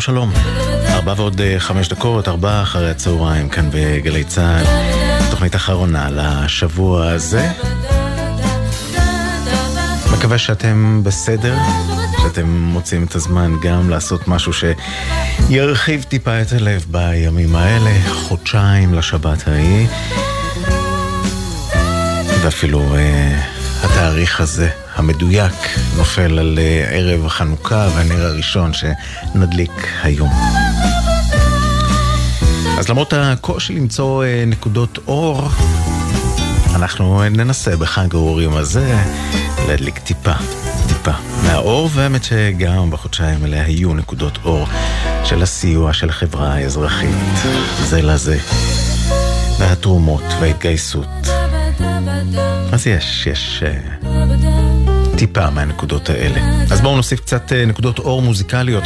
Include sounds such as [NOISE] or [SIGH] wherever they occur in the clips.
שלום שלום. ארבע ועוד אה, חמש דקות, ארבע אחרי הצהריים כאן בגלי צה"ל. תוכנית אחרונה לשבוע הזה. מקווה שאתם בסדר, שאתם מוצאים את הזמן גם לעשות משהו שירחיב טיפה את הלב בימים האלה, חודשיים לשבת ההיא. ואפילו אה, התאריך הזה, המדויק, נופל על אה, ערב החנוכה והנר הראשון שנדליק היום. אז למרות הקושי למצוא אה, נקודות אור, אנחנו ננסה בחג האורים הזה להדליק טיפה, טיפה מהאור, והאמת שגם בחודשיים האלה היו נקודות אור של הסיוע של החברה האזרחית, זה לזה, והתרומות וההתגייסות. אז יש, יש uh, טיפה מהנקודות האלה. אז בואו נוסיף קצת uh, נקודות אור מוזיקליות,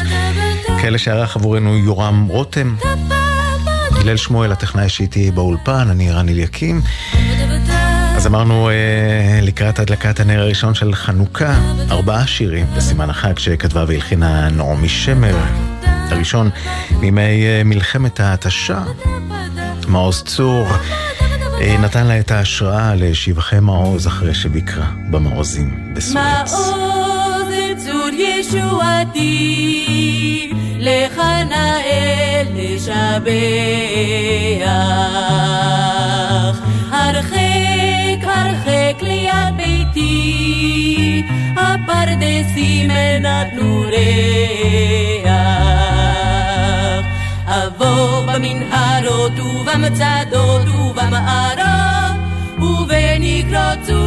כאלה שערך עבורנו יורם רותם. הלל שמואל, הטכנאי שאיתי באולפן, אני רן אליקים. אז אמרנו אה, לקראת הדלקת הנר הראשון של חנוכה, ארבעה שירים בסימן החג שכתבה והלחינה נעמי שמר. הראשון מימי אה, מלחמת ההתשה, מעוז צור. אה, נתן לה את ההשראה לשבחי מעוז אחרי שביקרה במעוזים בסואץ. מעוז צור ישועתי, לך נאה לשבח. הרחק הרחק ליד ביתי, הפרדסים נתנו ריח. אבוא במנהרות ובמצדות ובמערות, Igro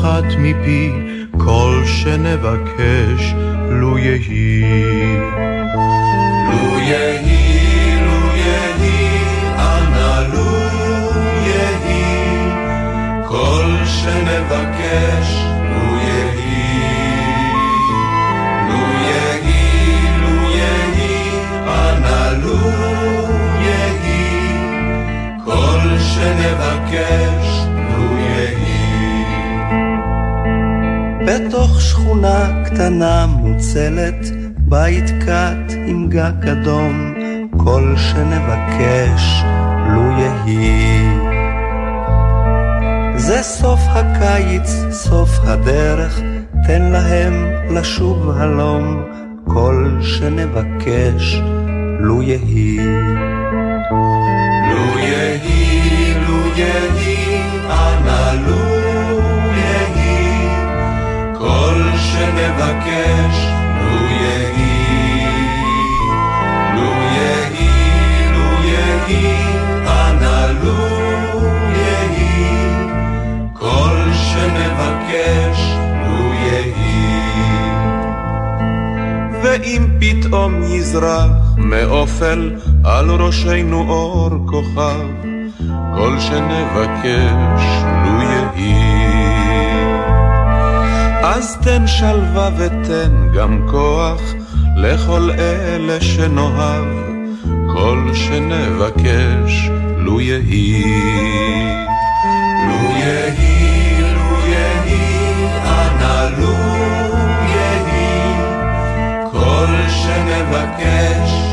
אחת מפי, כל שנבקש לו יהי. לו יהי, לו יהי, אנא לו יהי, כל שנבקש לו יהי. לו יהי, לו יהי, אנא לו יהי, כל שנבקש בתוך שכונה קטנה מוצלת, בית קט עם גג אדום, כל שנבקש לו יהי. זה סוף הקיץ, סוף הדרך, תן להם לשוב הלום, כל שנבקש לו יהי. לו יהי, לו יהי, אנא לו שנבקש לו יהי. לו יהי, לו יהי, אנא לו יהי, כל שנבקש לו יהי. ואם פתאום יזרח מאופל על ראשנו אור כוכב, כל שנבקש אז תן שלווה ותן גם כוח לכל אלה שנאהב, כל שנבקש לו יהי. לו יהי, לו יהי, אנא לו יהי, כל שנבקש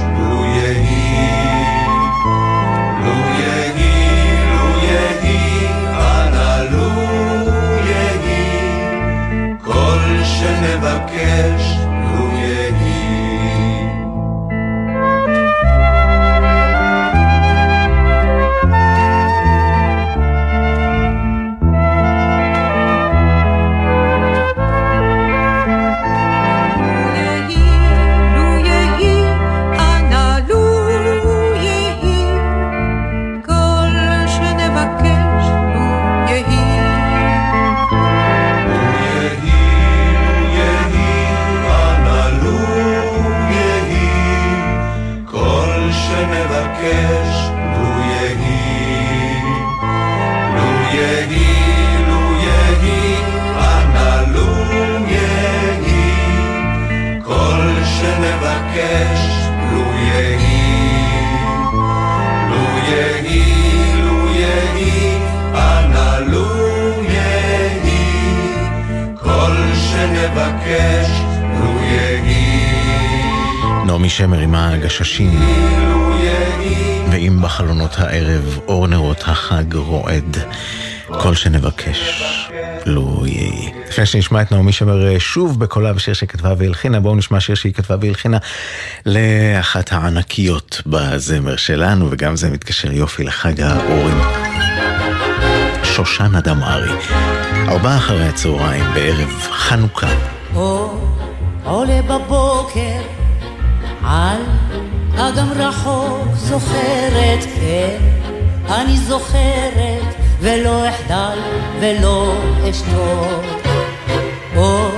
הגששים, ואם בחלונות הערב אור נרות החג רועד, כל שנבקש לו יהי. לפני שנשמע את נעמי שמר אה, שוב בקולה בשיר שכתבה והלחינה, בואו נשמע שיר שהיא כתבה והלחינה לאחת הענקיות בזמר שלנו, וגם זה מתקשר יופי לחג האורים. שושנה דמארי, ארבעה אחרי הצהריים בערב חנוכה. עולה בבוקר על אגם רחוק זוכרת, כן, אני זוכרת ולא אחדל ולא אשתוק. אור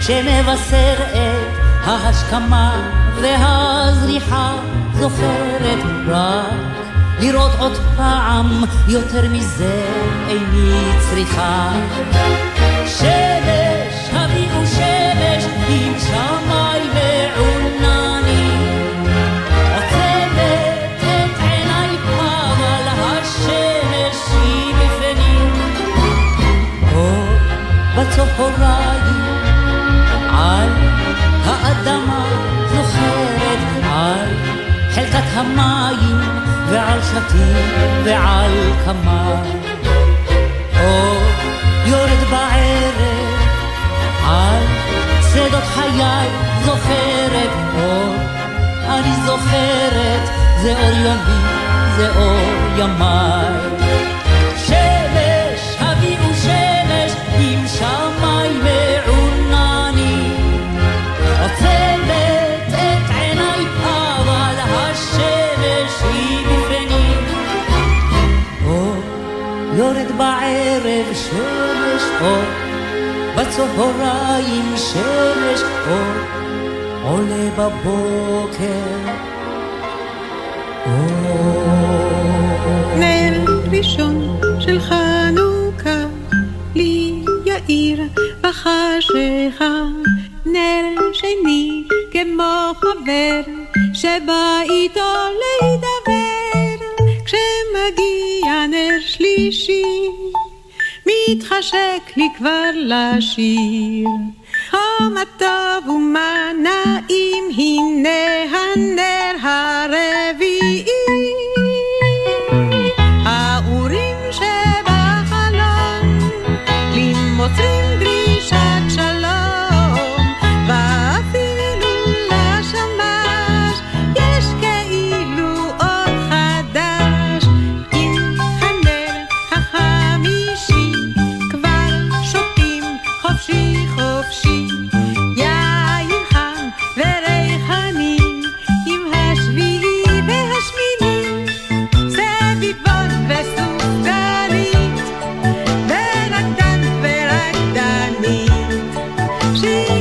שמבשר את ההשכמה והזריחה זוכרת רק לראות עוד פעם יותר מזה איני צריכה. שמש, הביאו שמש עם שמאי בצהריים על האדמה זוכרת על חלקת המים ועל שתים ועל קמיים. אור יורד בערב על שדות חיי זוכרת אור, אני זוכרת, זה אור יומי, זה אור ימיי. אור, בצהריים שמש אור, עולה בבוקר. נר ראשון של חנוכה, לי יאיר בחשיכה, נר שני כמו חבר, שבא איתו להידבר, כשמגיע נר שלישי, מתחשק לי כבר לשיר. כמה טוב ומה נעים, הנה הנר הרביעי.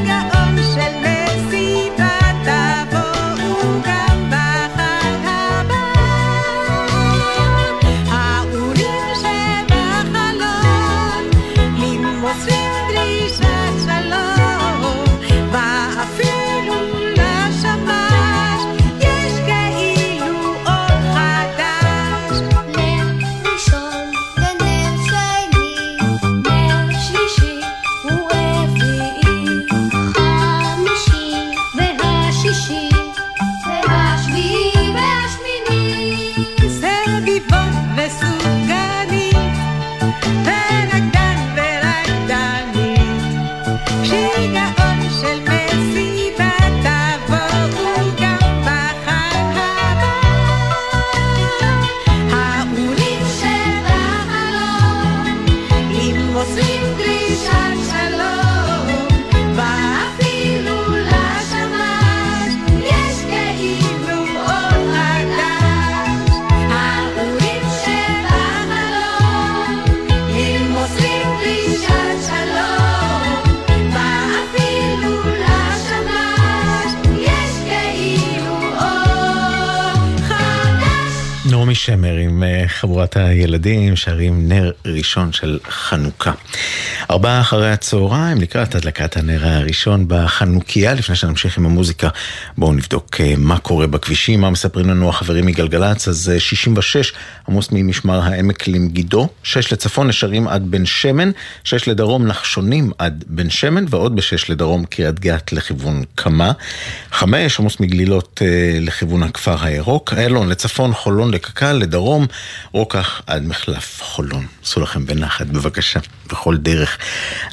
got. נעמי שמר עם אה, חבורת הילדים שרים נר ראשון של חנוכה. ארבעה אחרי הצהריים לקראת הדלקת הנר הראשון בחנוכיה. לפני שנמשיך עם המוזיקה בואו נבדוק אה, מה קורה בכבישים, מה מספרים לנו החברים מגלגלצ. אז אה, 66 עמוס ממשמר העמק למגידו, 6 לצפון נשרים עד בן שמן, 6 לדרום נחשונים עד בן שמן ועוד ב-6 לדרום קריית גת לכיוון קמה, 5 עמוס מגלילות אה, לכיוון הכפר הירוק, איילון לצפון חולון לקק"ל, לדרום רוקח עד מחלף חולון. עשו לכם בנחת בבקשה, בכל דרך.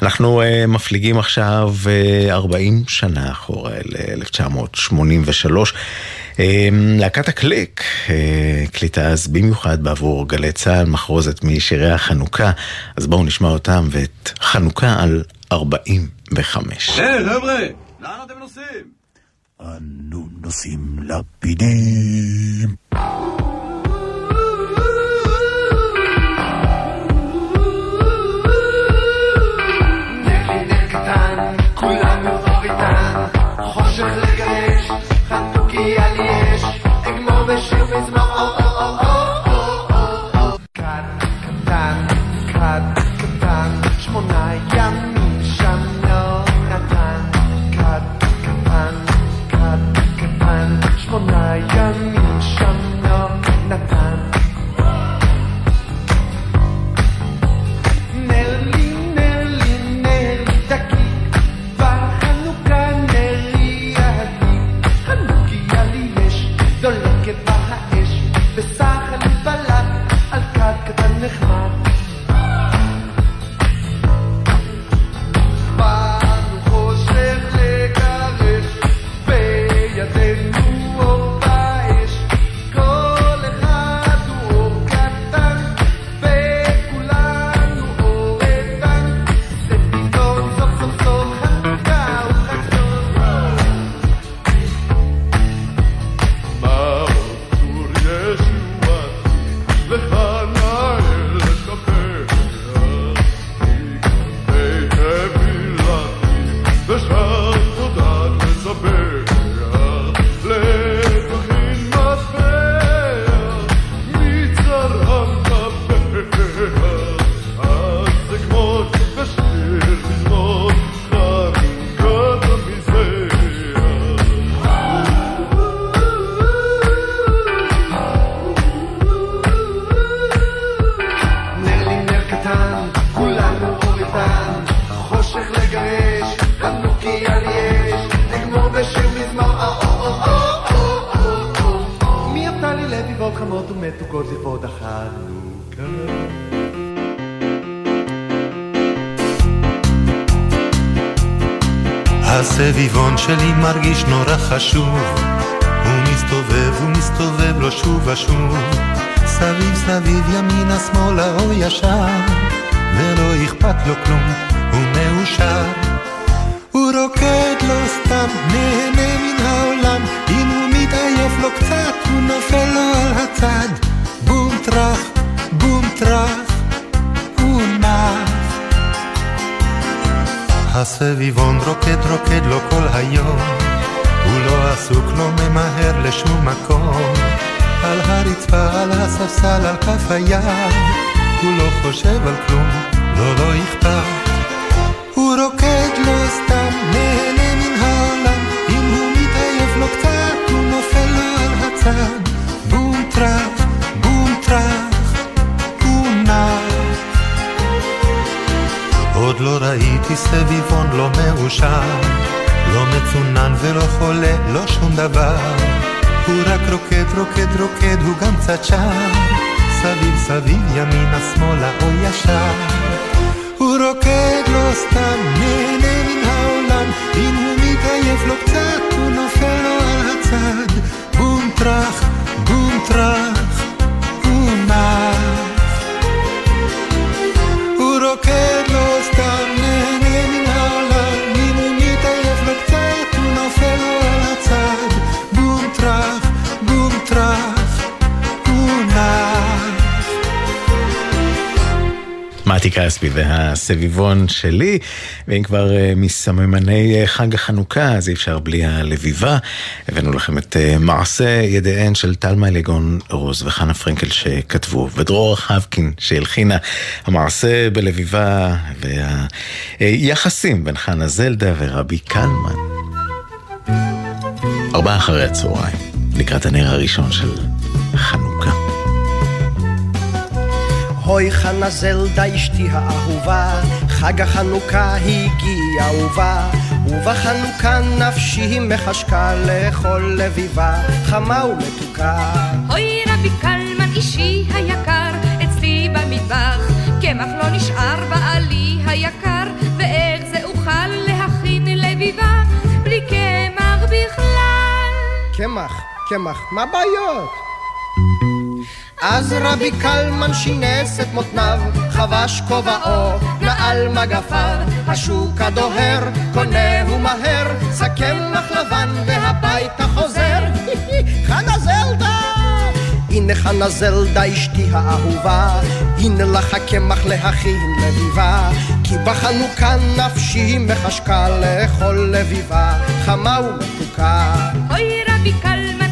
אנחנו uh, מפליגים עכשיו uh, 40 שנה אחורה, ל-1983. Uh, להקת הקליק uh, הקליטה אז במיוחד בעבור גלי צה"ל מחרוזת משירי החנוכה, אז בואו נשמע אותם ואת חנוכה על 45. היי, חבר'ה! לאן אתם נוסעים? אנו נושאים לפידים. חשוב, הוא מסתובב, הוא מסתובב לו שוב ושוב, סביב סביב ימינה שמאלה או ישר, ולא אכפת לו כלום, הוא מאושר. הוא רוקד לא סתם, נהנה מן העולם, אם הוא מתעייף לו קצת, הוא נופל לו על הצד. בום טראח, בום טראח, הוא נח. הסביבון רוקד רוקד לו כל היום, הוא לא עסוק, לא ממהר לשום מקום. על הרצפה, על הספסל, על כף היד, הוא לא חושב על כלום, לא, לא אכפת. הוא רוקד לא סתם, נהנה מן העולם, אם הוא מתעייף לו קצת, הוא נופל לו על הצד. בום טראח, בום טראח, הוא נח. עוד לא ראיתי סביבון לא מאושר, לא מצונן ולא חולה, לא שום דבר. הוא רק רוקד, רוקד, רוקד, הוא גם קצת שר. סביב סביב ימינה שמאלה או ישר. הוא רוקד לא סתם, נהנה מן העולם, אם הוא מתעייף לו קצת, הוא נופל לו על הצד. בום טראח, בום טראח, מתי כספי והסביבון שלי, ואם כבר אה, מסממני אה, חג החנוכה, אז אי אפשר בלי הלביבה. הבאנו לכם את אה, מעשה ידיהן של טלמה ליגון רוז וחנה פרנקל שכתבו, ודרור חבקין שהלחינה המעשה בלביבה, והיחסים בין חנה זלדה ורבי קלמן. ארבעה אחרי הצהריים, לקראת הנר הראשון של חנוכה. הוי חנה זלדה אשתי האהובה, חג החנוכה הגיע ובא, ובחנוכה נפשי מחשקה לאכול לביבה, חמה ומתוקה. אוי רבי קלמן אישי היקר, אצלי במטבח, קמח לא נשאר בעלי היקר, ואיך זה אוכל להכין לביבה, בלי קמח בכלל. קמח, קמח, מה הבעיות? אז רבי קלמן שינס את מותניו, חבש כובעו, נעל מגפיו, השוק הדוהר, קונהו מהר, סכם לך לבן והביתה חוזר. [LAUGHS] חנה זלדה! הנה חנה זלדה אשתי האהובה, הנה לך הקמח להכין לביבה, כי בחנוכה נפשי מחשקה לאכול לביבה, חמה ומתוקה. אוי רבי קלמן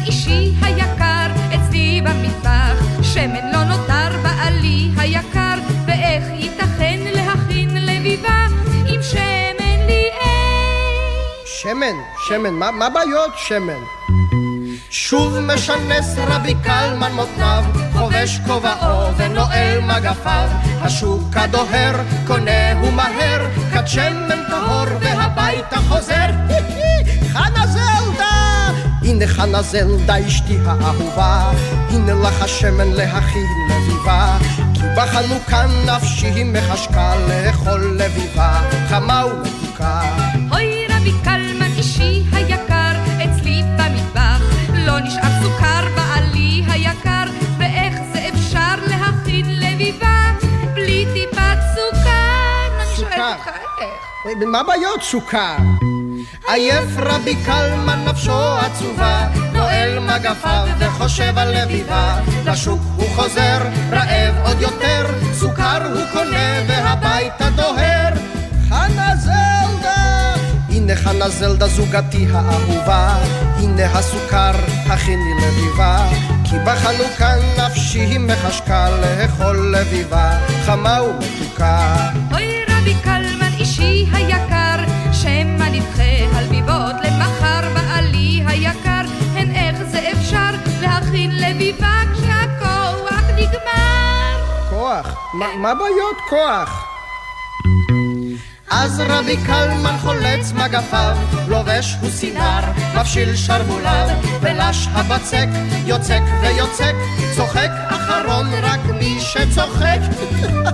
שמן, שמן, מה, מה בעיות שמן? שוב משנס רבי קלמן מותניו, חובש כובעו ונועל מגפיו, השוק הדוהר, קונהו מהר, כת שמן טהור והביתה חוזר. חנה זלדה! הנה חנה זלדה אשתי האהובה, הנה לך השמן להכין לביבה, כי בחנוכה נפשי מחשקה לאכול לביבה, חמה ומתוקה. מה בעיות סוכר? עייף רבי קלמן נפשו עצובה, נועל מגפיו וחושב על לביבה. לשוק הוא חוזר, רעב עוד יותר, סוכר הוא קונה והביתה דוהר. חנה זלדה! הנה חנה זלדה זוגתי האהובה, הנה הסוכר, הכיני לביבה. כי בחנוכה נפשי מחשקה לאכול לביבה, חמה ומתוקה. לביבה כשהכוח נגמר? כוח? מה מה בעיות כוח? אז רבי קלמן חולץ מגפיו, לובש הוא סינר, מפשיל שרמוליו, ולש הבצק, יוצק ויוצק, צוחק אחרון רק מי שצוחק.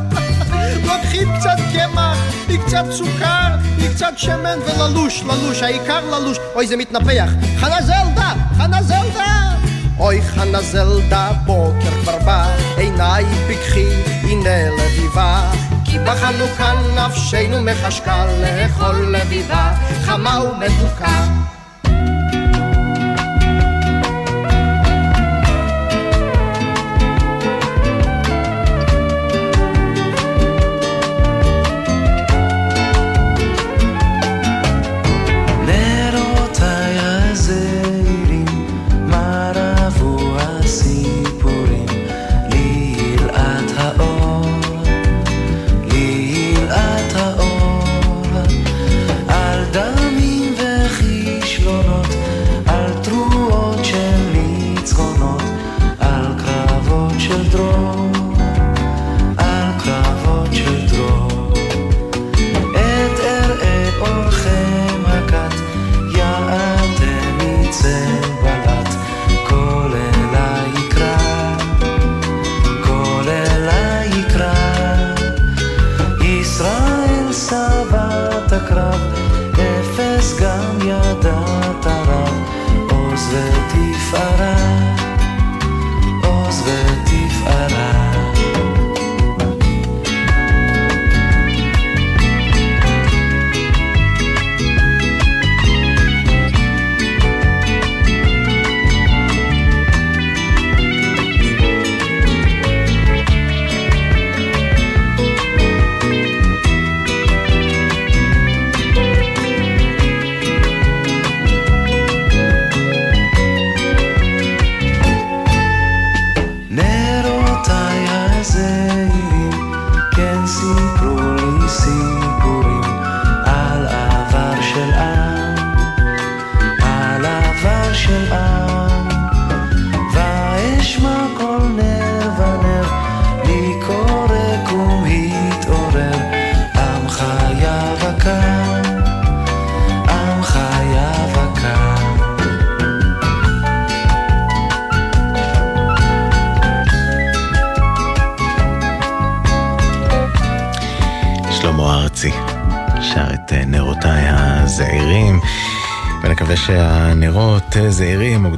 [LAUGHS] לוקחים קצת קמח, היא קצת סוכר, היא קצת שמן וללוש, ללוש, העיקר ללוש. אוי, זה מתנפח. חנה זלדה! חנה זלדה! אוי חנה זלדה, בוקר כבר בא, עיניי פיקחי, הנה לביבה. כי בחנוכה נפשנו מחשקה לאכול לביבה, חמה ומתוקה.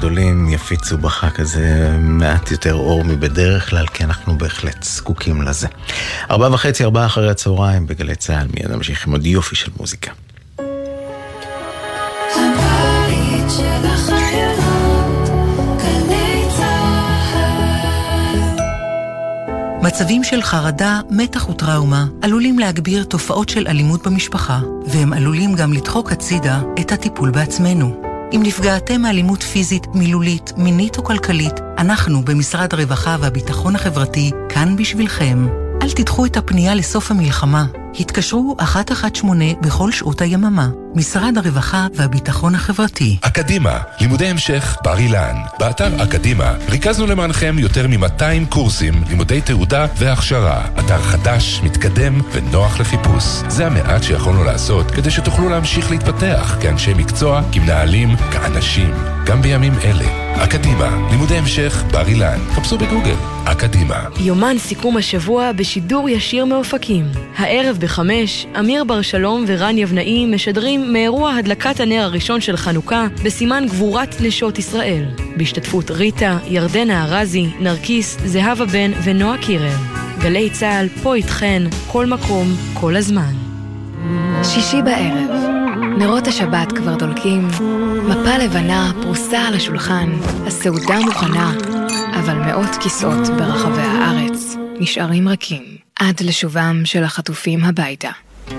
זעירים או גדולים יפיצו בחג הזה מעט יותר אור מבדרך כלל כי אנחנו בהחלט זקוקים לזה. ארבע וחצי, ארבעה אחרי הצהריים בגלי צה"ל מיד נמשיך עם עוד יופי של מוזיקה. הבית של החיילות, גלי צהל. מצבים של חרדה, מתח וטראומה עלולים להגביר תופעות של אלימות במשפחה, והם עלולים גם לדחוק הצידה את הטיפול בעצמנו. אם נפגעתם מאלימות פיזית, מילולית, מינית או כלכלית, אנחנו במשרד הרווחה והביטחון החברתי כאן בשבילכם. אל תדחו את הפנייה לסוף המלחמה. התקשרו 118 בכל שעות היממה. משרד הרווחה והביטחון החברתי. אקדימה, לימודי המשך בר אילן. באתר אקדימה ריכזנו למענכם יותר מ-200 קורסים, לימודי תעודה והכשרה. אתר חדש, מתקדם ונוח לחיפוש. זה המעט שיכולנו לעשות כדי שתוכלו להמשיך להתפתח כאנשי מקצוע, כמנהלים, כאנשים, גם בימים אלה. אקדימה, לימודי המשך בר אילן. חפשו בגוגל, אקדימה. יומן סיכום השבוע בשידור ישיר מאופקים. הערב בחמש, אמיר בר שלום ורן יבנאי משדרים מאירוע הדלקת הנר הראשון של חנוכה בסימן גבורת נשות ישראל. בהשתתפות ריטה, ירדנה ארזי, נרקיס, זהבה בן ונועה קירל. גלי צה"ל, פה איתכן, כל מקום, כל הזמן. שישי בערב, נרות השבת כבר דולקים, מפה לבנה פרוסה על השולחן, הסעודה מוכנה, אבל מאות כיסאות ברחבי הארץ נשארים ריקים, עד לשובם של החטופים הביתה.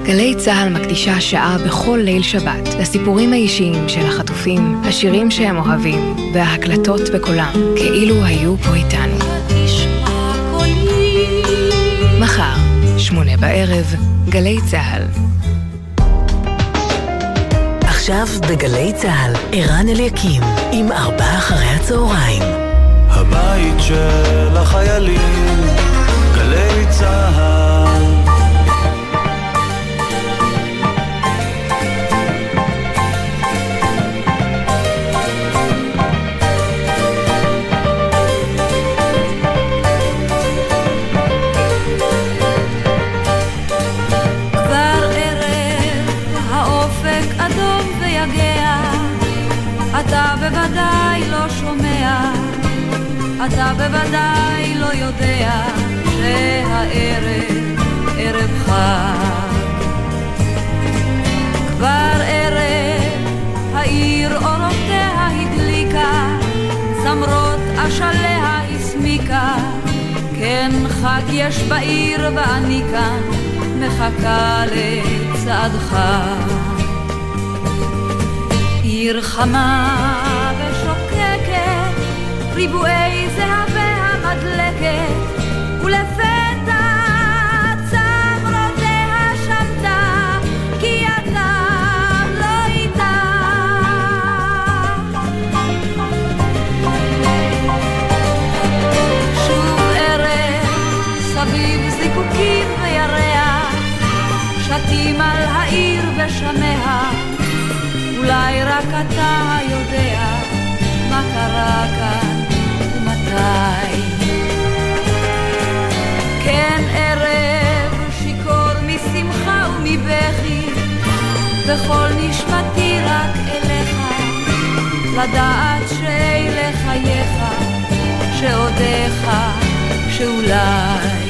גלי צה"ל מקדישה שעה בכל ליל שבת לסיפורים האישיים של החטופים, השירים שהם אוהבים, וההקלטות בקולם, כאילו היו פה איתנו. מחר, שמונה בערב, גלי צה"ל. עכשיו בגלי צה"ל, ערן אליקים, עם ארבעה אחרי הצהריים. הבית של החיילים, פריצה אתה בוודאי לא שומע, אתה בוודאי לא יודע. שהערב ערב חג. כבר ערב העיר אורותיה הדליקה, זמרות אשליה הסמיקה, כן חג יש בעיר ואני כאן מחכה לצעדך. עיר חמה ושוקקת, ריבועי זהבי המדלקת, לא אולי רק אתה יודע מה קרה כאן וכל נשמתי רק אליך, לדעת שאלה חייך, שעודיך, שאולי.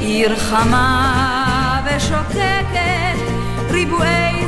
עיר חמה ושוקקת, ריבועי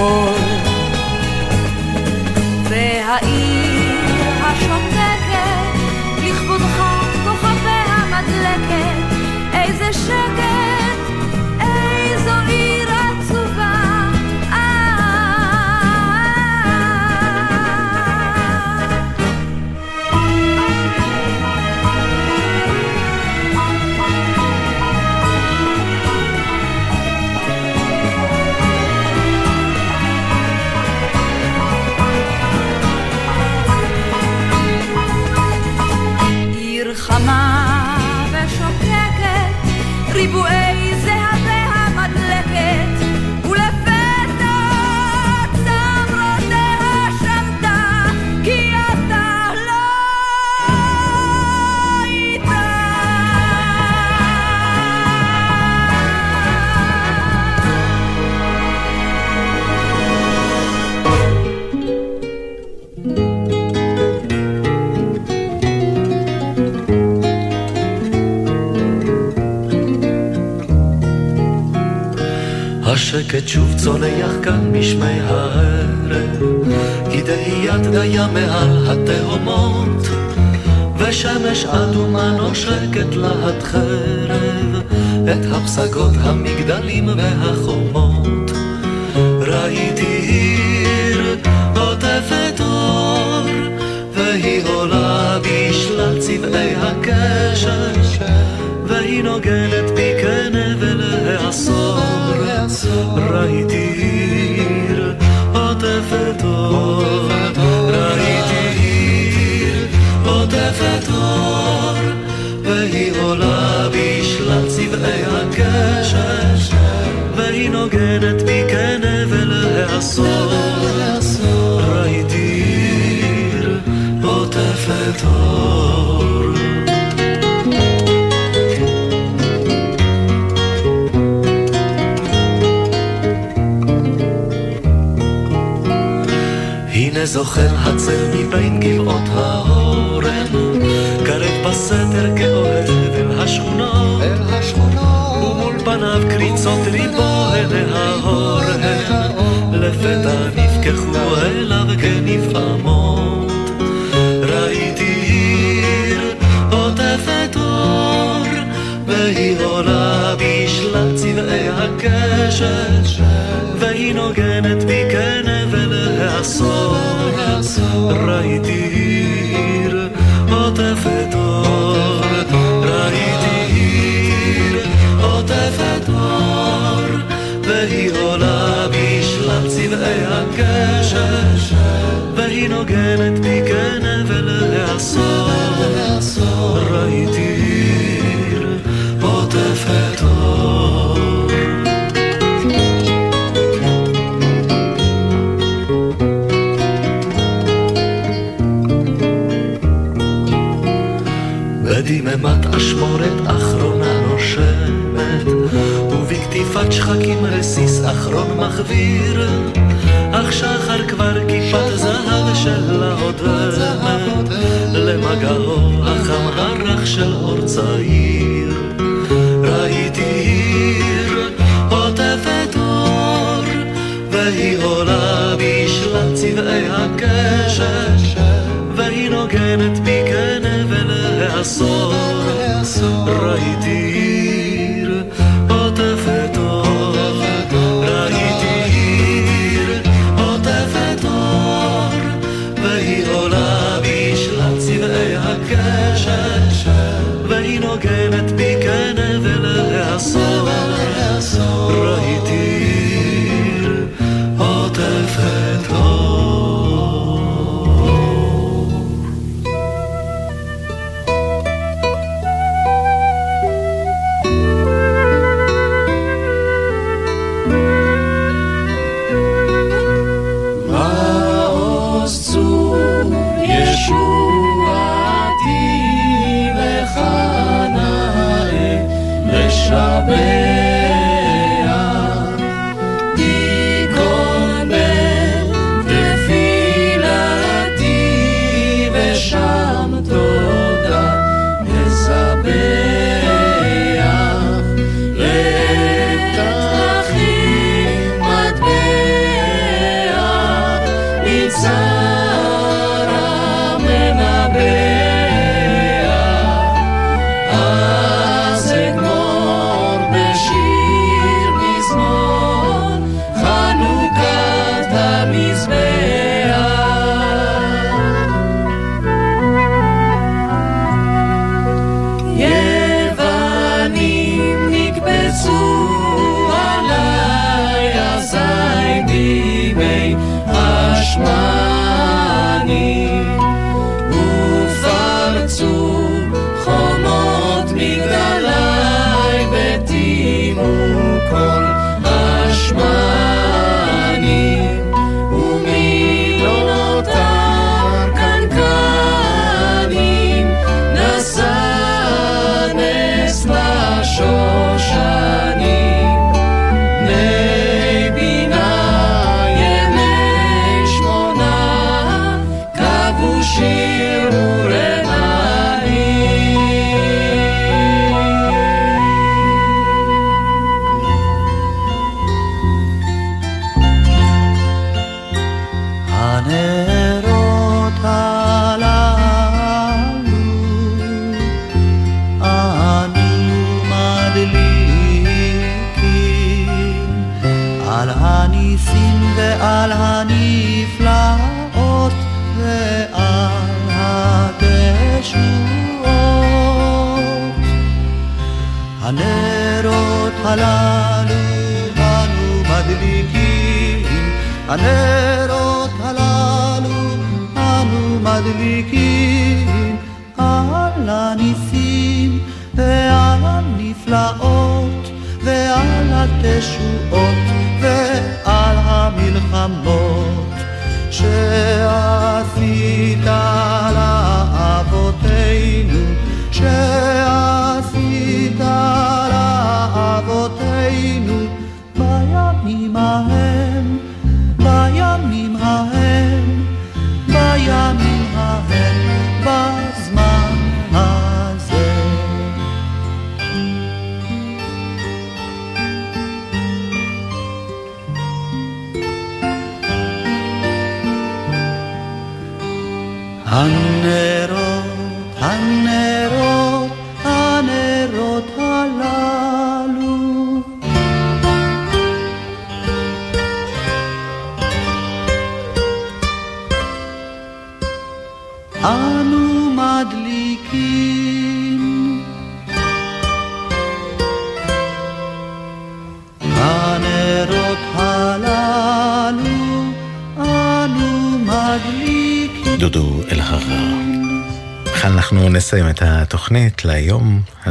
הכל. והעיר השותקת לכבודך כוכביה מדלקת איזה שקט, ריבועי השקט שוב צונח כאן משמי הערב, כדאיית דיה מעל התהומות, ושמש אדומה נושקת להט חרב, את הפסגות המגדלים והחומות. ראיתי עיר עוטפת אור, והיא עולה בשלל צבעי הקשת, והיא נוגנת בי כנבל העשור. ראיתי עיר עוטפת אור, ראיתי עיר עוטפת אור, והיא עולה בשלל צבעי הקשת, והיא נוגנת בי כנבל העשור. ראיתי עיר עוטפת אור. הנה זוכר הצל מבין גבעות האורן, קרב בסתר כאוהב אל השכונות, אל השכונות, ומול פניו קריצות ריבו עיני ההורן, לפתע נפקחו אליו כנפעמות. ראיתי עיר עוטפת אור, והיא עולה בשלל צבעי הקשת, והיא נוגנת בי כנבל העשור. raidir. אימת אשמורת אחרונה נושמת, ובקטיפת שחקים רסיס אחרון מחוויר, אך שחר כבר כיפת זהב של עודמת, למגעו החם הרך של אור צעיר. ראיתי עיר עוטפת אור, והיא עולה בשלל צבעי הקשת, והיא נוגנת בי shall be. I never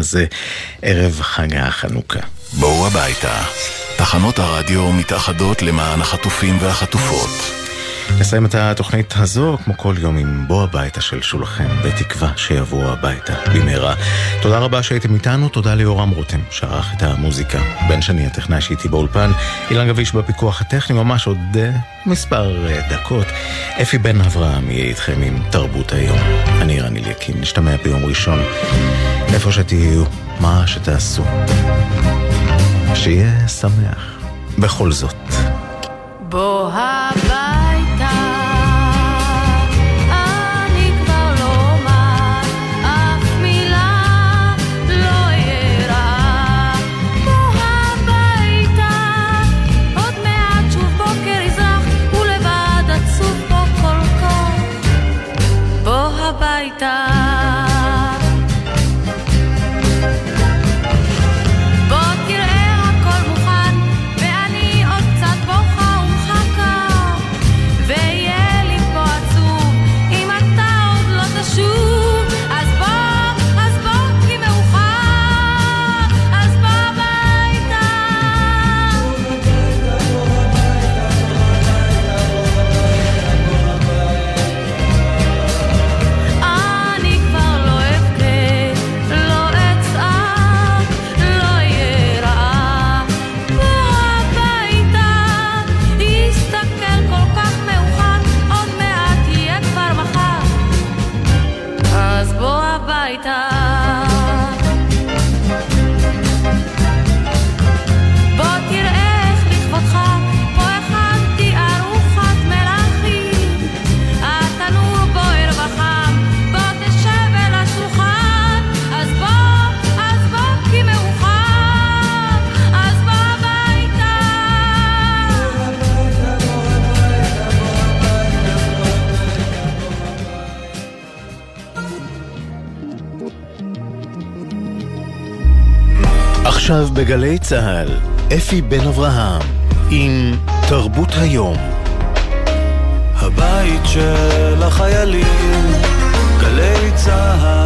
הזה, ערב חג החנוכה. בואו הביתה. תחנות הרדיו מתאחדות למען החטופים והחטופות. נסיים את התוכנית הזו, כמו כל יום, עם בוא הביתה של שולחן, בתקווה שיבואו הביתה במהרה. תודה רבה שהייתם איתנו, תודה ליורם רותם, שערך את המוזיקה. בן שני, הטכנאי שהייתי באולפן, אילן גביש בפיקוח הטכני, ממש עוד uh, מספר uh, דקות. אפי בן אברהם יהיה איתכם עם תרבות היום. אני רן אליקין, נשתמע ביום ראשון. איפה שתהיו, מה שתעשו. שיהיה שמח. בכל זאת. בוא בגלי צה"ל, אפי בן אברהם, עם תרבות היום. הבית של החיילים, גלי צה"ל